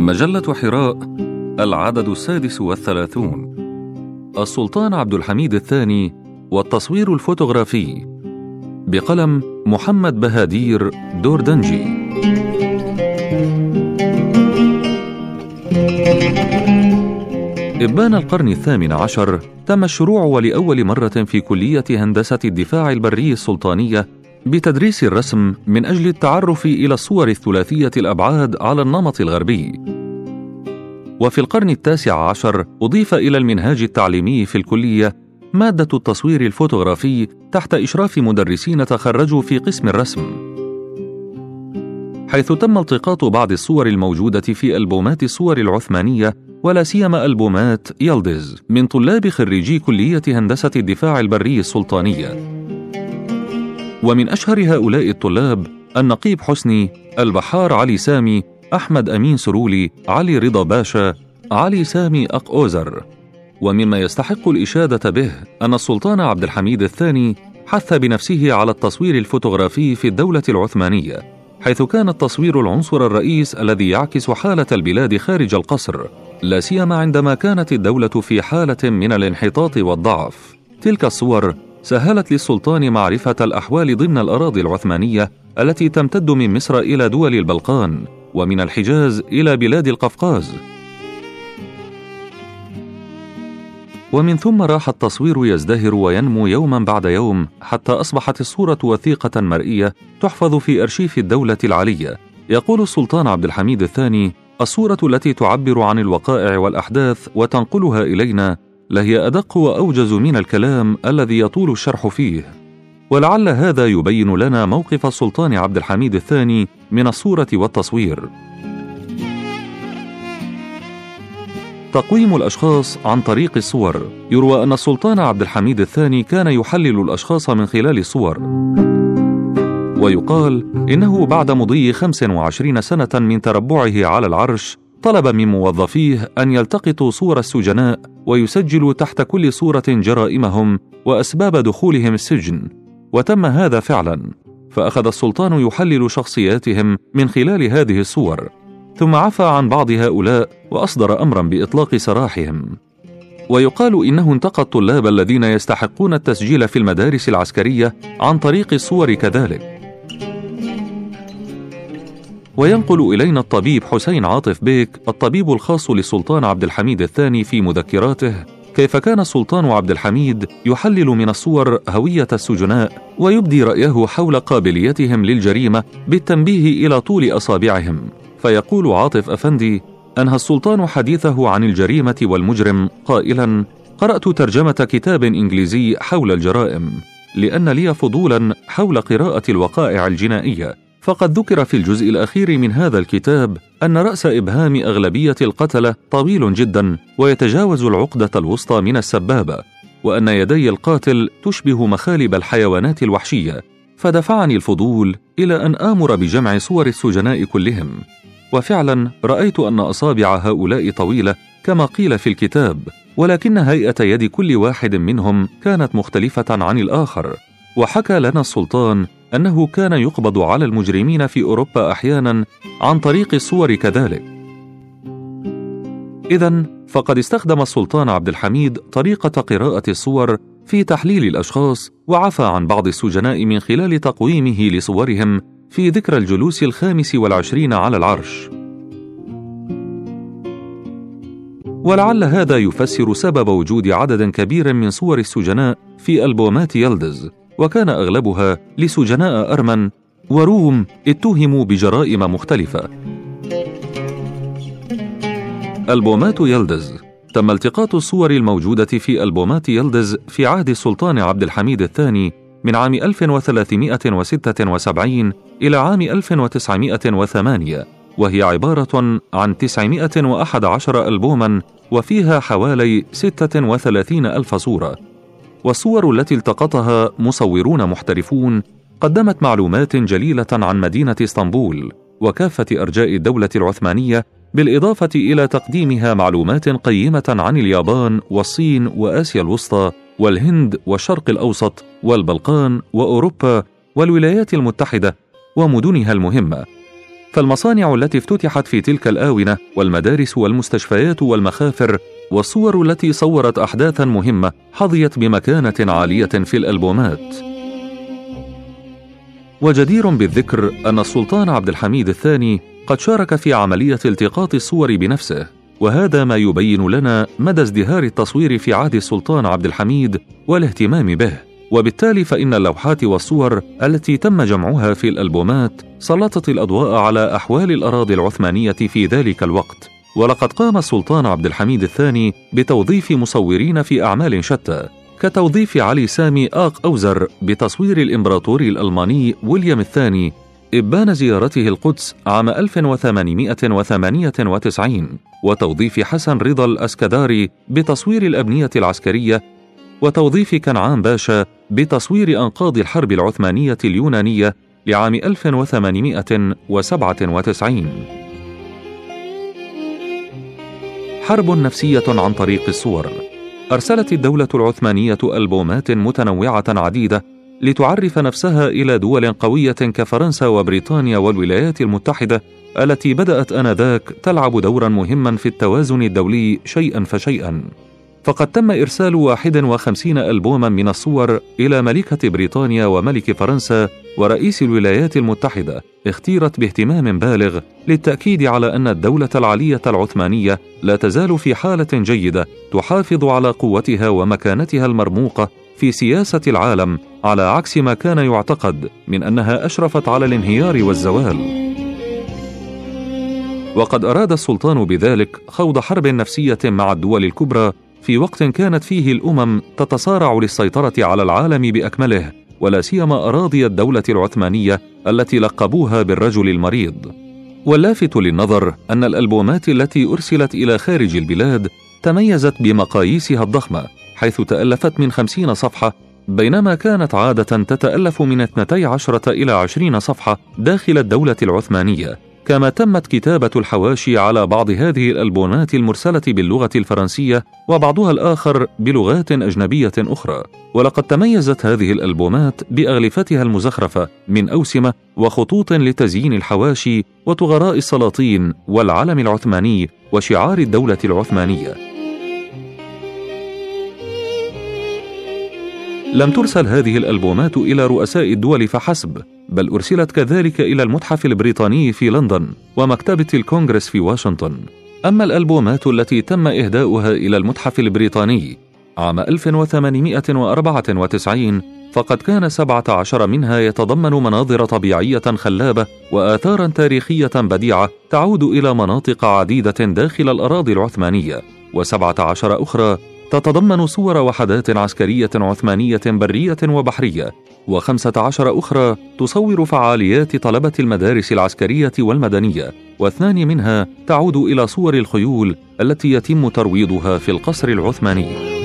مجلة حراء العدد السادس والثلاثون. السلطان عبد الحميد الثاني والتصوير الفوتوغرافي بقلم محمد بهادير دوردنجي. إبان القرن الثامن عشر تم الشروع ولأول مرة في كلية هندسة الدفاع البري السلطانية بتدريس الرسم من أجل التعرف إلى الصور الثلاثية الأبعاد على النمط الغربي. وفي القرن التاسع عشر أضيف إلى المنهاج التعليمي في الكلية مادة التصوير الفوتوغرافي تحت إشراف مدرسين تخرجوا في قسم الرسم. حيث تم التقاط بعض الصور الموجودة في ألبومات الصور العثمانية ولا سيما ألبومات يلدز من طلاب خريجي كلية هندسة الدفاع البري السلطانية. ومن أشهر هؤلاء الطلاب النقيب حسني البحار علي سامي أحمد أمين سرولي علي رضا باشا علي سامي أقوزر. ومما يستحق الإشادة به أن السلطان عبد الحميد الثاني حث بنفسه على التصوير الفوتوغرافي في الدولة العثمانية حيث كان التصوير العنصر الرئيس الذي يعكس حالة البلاد خارج القصر لا سيما عندما كانت الدولة في حالة من الانحطاط والضعف. تلك الصور سهلت للسلطان معرفة الأحوال ضمن الأراضي العثمانية التي تمتد من مصر إلى دول البلقان ومن الحجاز إلى بلاد القفقاز. ومن ثم راح التصوير يزدهر وينمو يوما بعد يوم حتى أصبحت الصورة وثيقة مرئية تحفظ في أرشيف الدولة العلية. يقول السلطان عبد الحميد الثاني الصورة التي تعبر عن الوقائع والأحداث وتنقلها إلينا لهي أدق وأوجز من الكلام الذي يطول الشرح فيه. ولعل هذا يبين لنا موقف السلطان عبد الحميد الثاني من الصورة والتصوير. تقويم الأشخاص عن طريق الصور. يروى أن السلطان عبد الحميد الثاني كان يحلل الأشخاص من خلال الصور. ويقال إنه بعد مضي خمس وعشرين سنة من تربعه على العرش طلب من موظفيه أن يلتقطوا صور السجناء ويسجلوا تحت كل صورة جرائمهم وأسباب دخولهم السجن وتم هذا فعلا. فأخذ السلطان يحلل شخصياتهم من خلال هذه الصور ثم عفى عن بعض هؤلاء وأصدر امرا بإطلاق سراحهم. ويقال إنه انتقى الطلاب الذين يستحقون التسجيل في المدارس العسكرية عن طريق الصور كذلك. وينقل إلينا الطبيب حسين عاطف بيك الطبيب الخاص للسلطان عبد الحميد الثاني في مذكراته. كيف كان السلطان عبد الحميد؟ يحلل من الصور هوية السجناء ويبدي رأيه حول قابليتهم للجريمة بالتنبيه إلى طول أصابعهم. فيقول عاطف أفندي أنهى السلطان حديثه عن الجريمة والمجرم. قائلا قرأت ترجمة كتاب إنجليزي حول الجرائم لأن لي فضولا حول قراءة الوقائع الجنائية. فقد ذكر في الجزء الأخير من هذا الكتاب أن رأس إبهام أغلبية القتلة طويل جدا ويتجاوز العقدة الوسطى من السبابة وأن يدي القاتل تشبه مخالب الحيوانات الوحشية فدفعني الفضول إلى أن آمر بجمع صور السجناء كلهم. وفعلا رأيت أن أصابع هؤلاء طويلة كما قيل في الكتاب ولكن هيئة يد كل واحد منهم كانت مختلفة عن الآخر وحكى لنا السلطان أنه كان يقبض على المجرمين في أوروبا أحيانا عن طريق الصور كذلك. اذا فقد استخدم السلطان عبد الحميد طريقة قراءة الصور في تحليل الأشخاص وعفى عن بعض السجناء من خلال تقويمه لصورهم في ذكرى الجلوس الخامس والعشرين على العرش. ولعل هذا يفسر سبب وجود عدد كبير من صور السجناء في ألبومات يلدز. وكان أغلبها لسجناء أرمن وروم اتهموا بجرائم مختلفة. ألبومات يلدز. تم التقاط الصور الموجودة في ألبومات يلدز في عهد السلطان عبد الحميد الثاني من عام 1376 إلى عام 1908 وهي عبارة عن 911 ألبوما وفيها حوالي 36 ألف صورة. والصور التي التقطها مصورون محترفون قدمت معلومات جليلة عن مدينة إسطنبول وكافة أرجاء الدولة العثمانية بالإضافة إلى تقديمها معلومات قيمة عن اليابان والصين وآسيا الوسطى والهند والشرق الأوسط والبلقان وأوروبا والولايات المتحدة ومدنها المهمة. فالمصانع التي افتتحت في تلك الآونة والمدارس والمستشفيات والمخافر والصور التي صورت أحداثا مهمة حظيت بمكانة عالية في الألبومات. وجدير بالذكر أن السلطان عبد الحميد الثاني قد شارك في عملية التقاط الصور بنفسه وهذا ما يبين لنا مدى ازدهار التصوير في عهد السلطان عبد الحميد والاهتمام به. وبالتالي فإن اللوحات والصور التي تم جمعها في الألبومات سلطت الأضواء على أحوال الأراضي العثمانية في ذلك الوقت. ولقد قام السلطان عبد الحميد الثاني بتوظيف مصورين في أعمال شتى كتوظيف علي سامي آق أوزر بتصوير الإمبراطور الألماني ويليام الثاني إبان زيارته القدس عام 1898 وتوظيف حسن رضا الأسكداري بتصوير الأبنية العسكرية وتوظيف كنعان باشا بتصوير أنقاض الحرب العثمانية اليونانية لعام 1897 حرب نفسية عن طريق الصور. أرسلت الدولة العثمانية ألبومات متنوعة عديدة لتعرف نفسها إلى دول قوية كفرنسا وبريطانيا والولايات المتحدة التي بدأت آنذاك تلعب دورا مهما في التوازن الدولي شيئا فشيئا. فقد تم إرسال 51 ألبوما من الصور إلى ملكة بريطانيا وملك فرنسا ورئيس الولايات المتحدة اختيرت باهتمام بالغ للتأكيد على أن الدولة العلية العثمانية لا تزال في حالة جيدة تحافظ على قوتها ومكانتها المرموقة في سياسة العالم على عكس ما كان يعتقد من أنها أشرفت على الانهيار والزوال. وقد أراد السلطان بذلك خوض حرب نفسية مع الدول الكبرى في وقت كانت فيه الأمم تتصارع للسيطرة على العالم بأكمله ولا سيما أراضي الدولة العثمانية التي لقبوها بالرجل المريض. واللافت للنظر أن الألبومات التي أرسلت إلى خارج البلاد تميزت بمقاييسها الضخمة حيث تألفت من خمسين صفحة بينما كانت عادة تتألف من 12 إلى 20 صفحة داخل الدولة العثمانية. كما تمت كتابة الحواشي على بعض هذه الألبومات المرسلة باللغة الفرنسية وبعضها الآخر بلغات أجنبية أخرى. ولقد تميزت هذه الألبومات بأغلفتها المزخرفة من أوسمة وخطوط لتزيين الحواشي وطغراء السلاطين والعلم العثماني وشعار الدولة العثمانية. لم ترسل هذه الألبومات إلى رؤساء الدول فحسب بل أرسلت كذلك إلى المتحف البريطاني في لندن ومكتبة الكونغرس في واشنطن. أما الألبومات التي تم إهداؤها إلى المتحف البريطاني عام 1894 فقد كان 17 منها يتضمن مناظر طبيعية خلابة وآثارا تاريخية بديعة تعود إلى مناطق عديدة داخل الأراضي العثمانية وسبعة عشر أخرى تتضمن صور وحدات عسكرية عثمانية برية وبحرية وخمسة عشر أخرى تصور فعاليات طلبة المدارس العسكرية والمدنية واثنان منها تعود إلى صور الخيول التي يتم ترويضها في القصر العثماني.